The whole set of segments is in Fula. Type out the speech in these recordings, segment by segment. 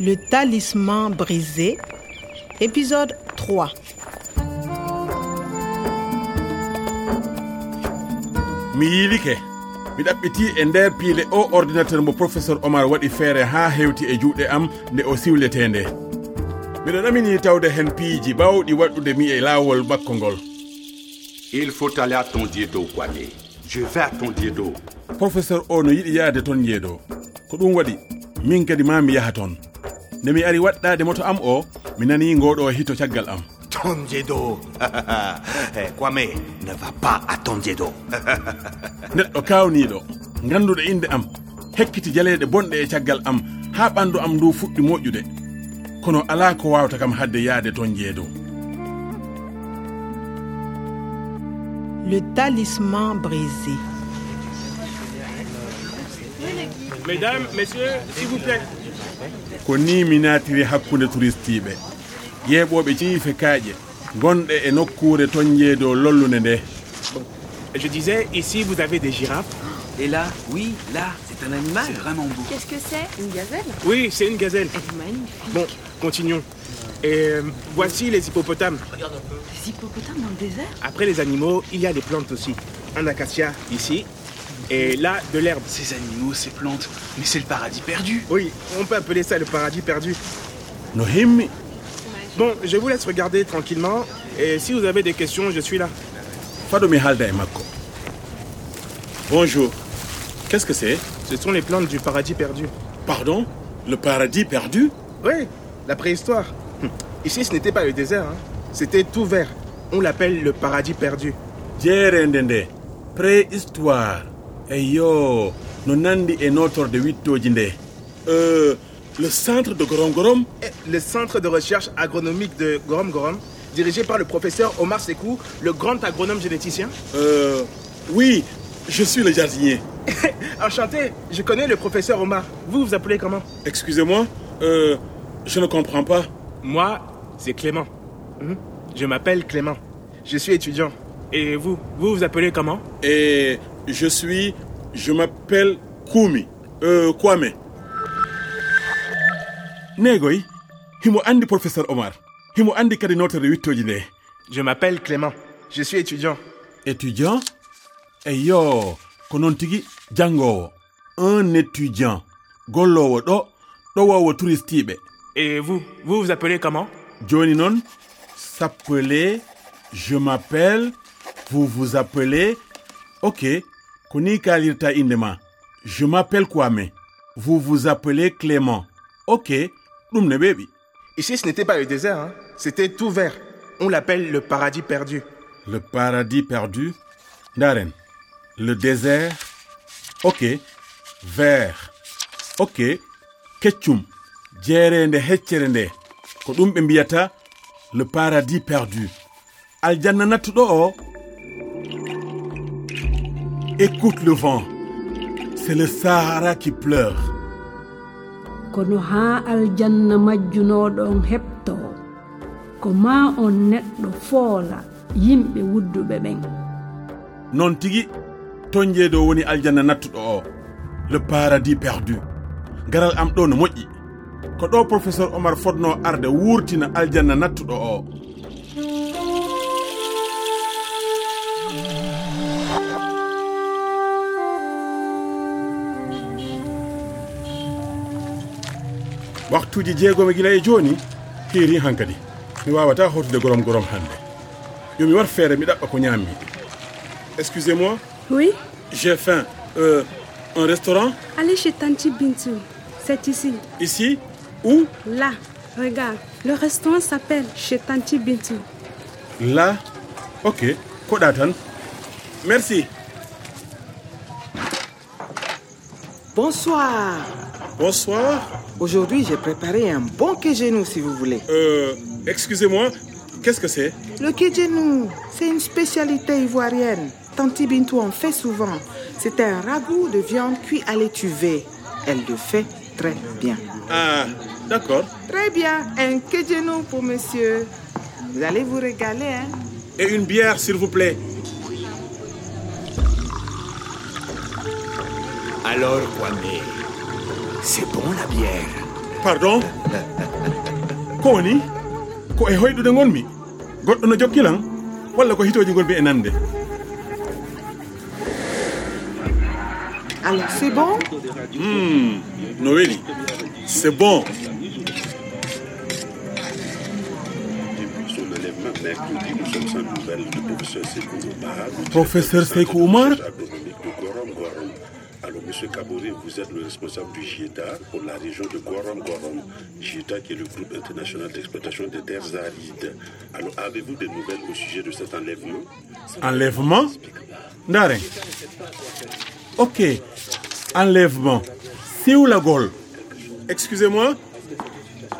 Le talisman brisé, épisode 3. mi yiilike mi ɗaɓɓiti e nder piile o ordinateur mo professeur omar waɗi feere haa hewti e juuɗe am nde o siwlete nde miɗo ɗamini tawde hen piiji bawɗi waɗɗude mi e laawol makko ngol. Il faut aller à ton diedo kwame je vais à ton diedo professeur o no yiɗi yahde toon yeedo ko ɗum waɗi min kadi ma mi yaha toon nde mi ari waɗɗade moto am o mi nani ngoɗo hito caggal am. Ton jeeɗo eh, kwame ne va pas a ton jeeɗo neɗɗo kawniɗo ganduɗo inde am hekkiti jaleɗe bonɗe e caggal am ha ɓandu am ndu fuɗɗi moƴƴude. Kono ala ko wawta kam hadde yaade ton jeeɗo le talisman brisé. Mesdames messieurs s'il vous plaît. ko ni mi natiri hakkude touristiɓe ƴeeɓoɓe ciife kaaƴe gonɗe e nokkure toon jeedo lollunde nde Je disais, ici vous avez des girafes. Et là, oui, là, c'est un animal. C'est vraiment beau. Qu'est-ce que c'est Une gazelle Oui, c'est une gazelle. Elle est magnifique. Bon, continuons. Et euh, voici les hippopotames. Regarde un peu. Les hippopotames dans le désert Après les animaux, il y a des plantes aussi. Un acacia ici, Et là, de l'herbe. Ces animaux, ces plantes, mais c'est le paradis perdu. Oui, on peut appeler ça le paradis perdu. Nohim Bon, je vous laisse regarder tranquillement. Et si vous avez des questions, je suis là. Fadomi Halda et Mako. Bonjour. Qu'est-ce que c'est Ce sont les plantes du paradis perdu. Pardon Le paradis perdu Oui, la préhistoire. Hm. Ici, ce n'était pas le désert. Hein. C'était tout vert. On l'appelle le paradis perdu. Djerendende, préhistoire. eyo no nandi e notorde wittoji nde. Euh, le centre de gorom gorom le centre de recherche agronomique de gorom gorom dirigé par le professeur omar sekou le grand agronome généticien. Euh, oui je suis le jardinier. Enchanté je connais le professeur omar. Vous vous appelez comment? Excusez-moi euh, je ne comprends pas. Moi c'est clément. Mmh. je m'appelle clément. Je suis étudiant. Et vous vous vous appelez comment? Et je suis, je m'appelle Kumi, euh, Kwame. Negoy, himo andi professeur Omar. Himo andi kadi notere wittoji nde. Je m'appelle Clément. Je suis étudiant. Étudiant eh eyo ko noon tigi jangowo. Un étudiant. Gollowo ɗo, ɗo wowo touristiɓe. Et vous, vous vous appelez comment joni noon s'appeler, je m'appelle, vous vous appelez. Ok, ko ni kalirta inde ma je m'appelle kwame. Vous vous appelez clément. Ok ɗum ne ɓeeɓi ici ce n'était pas le désert hein? c'était tout vert. On l'appelle le paradis perdu. Le paradis perdu? Ndaren le désert? Ok vert. Ok keccum. Jeerende heccere nde ko ɗum ɓe mbiyata le paradis perdu. Aljanna nattuɗo o? Écoute le vent. C'est le Sahara qui pleure. kono haa aljanna majjunoɗon heɓto ko ma on neɗɗo foola yimɓe wudduɓe ɓen. Noon tigi toñjeedo woni aljanna nattuɗo o. Le paradis perdu. Garal am ɗo no moƴƴi. Ko ɗo professeur omar fotno arde wuurtina aljanna nattuɗo o. waktuji jeegom gila e joni heeri hankadi. Mi wawata hawtude gorom gorom hande yomi war feere mi ɗaɓɓa ko ñammi excusez moi. Oui. J'ai faim. Euh, un restaurant? Allez chez tanti bintou c'est ici. Ici? Où? Là. Regarde. Le restaurant s'appelle chez tanti bintou là? Ok. Koɗa tan. Merci. Bonsoir. Bonsoir. Aujourd'hui, j'ai préparé un bon kejenou si vous voulez. Euh, excusez-moi, qu'est-ce que c'est Le kejenou, c'est une spécialité ivoirienne. Tanti Bintou en fait souvent. C'est un ragoût de viande cuit à l'étuvée. Elle le fait très bien. Ah, d'accord. Très bien, un kejenou pour monsieur. Vous allez vous régaler, hein Et une bière, s'il vous plaît. Alors, Kwame, c'est bon la bière. Pardon? Ko woni? Ko e hoyɗude gonmi goɗɗo no jokkilan walla ko hitoji gonmi e nande? Alors c'est bon? Mm, no weli. C'est bon. Professeur seykou oumar Alors, M. Kabore, vous êtes le responsable du GIETA pour la région de Gorom-Gorom. GIETA qui est le groupe international d'exploitation des terres arides. Alors, avez-vous des nouvelles au sujet de cet enlèvement Enlèvement Ndare. Ok. Enlèvement. C'est où la Gaule Excusez-moi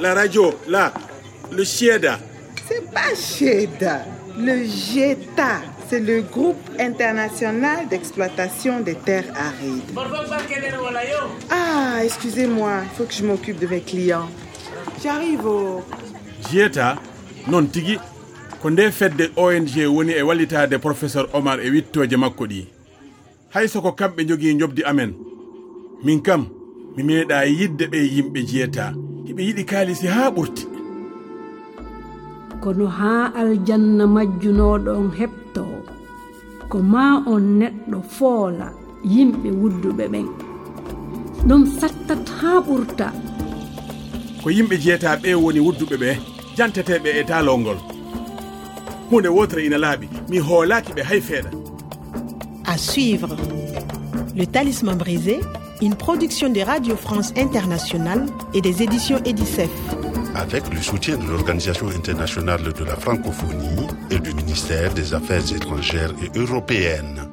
La radio, là, le Chieda. C'est pas GIETA. Le GETA, c'est le groupe international d'exploitation des terres arides. Ah, excusez-moi, il faut que je m'occupe de mes clients. J'arrive au... GETA, non tigi, ko nde fedde ONG woni e wallitade professeur Omar e wittoje makko ɗi. Hay soko kamɓe jogui jobdi amen. Min kam, mi meeɗa yidde ɓe yimɓe GETA, hiɓe yiɗi kaalisi ha ɓurti. kono haa aljanna majjunoɗon heɓto ko ma on neɗɗo foola yimɓe wudduɓe ɓen. Ɗum sattat haa ɓurta. Ko yimɓe jeyata ɓe woni wudduɓe ɓe janteteɓe e taalol ngol. Hunde wotere ina laaɓi mi hoolaki ɓe hay feeɗa à suivre. Le talisman brisé une production de radio france internationale et des éditions edicef. avec le soutien de l'Organisation internationale de la francophonie et du ministère des Affaires étrangères et européennes.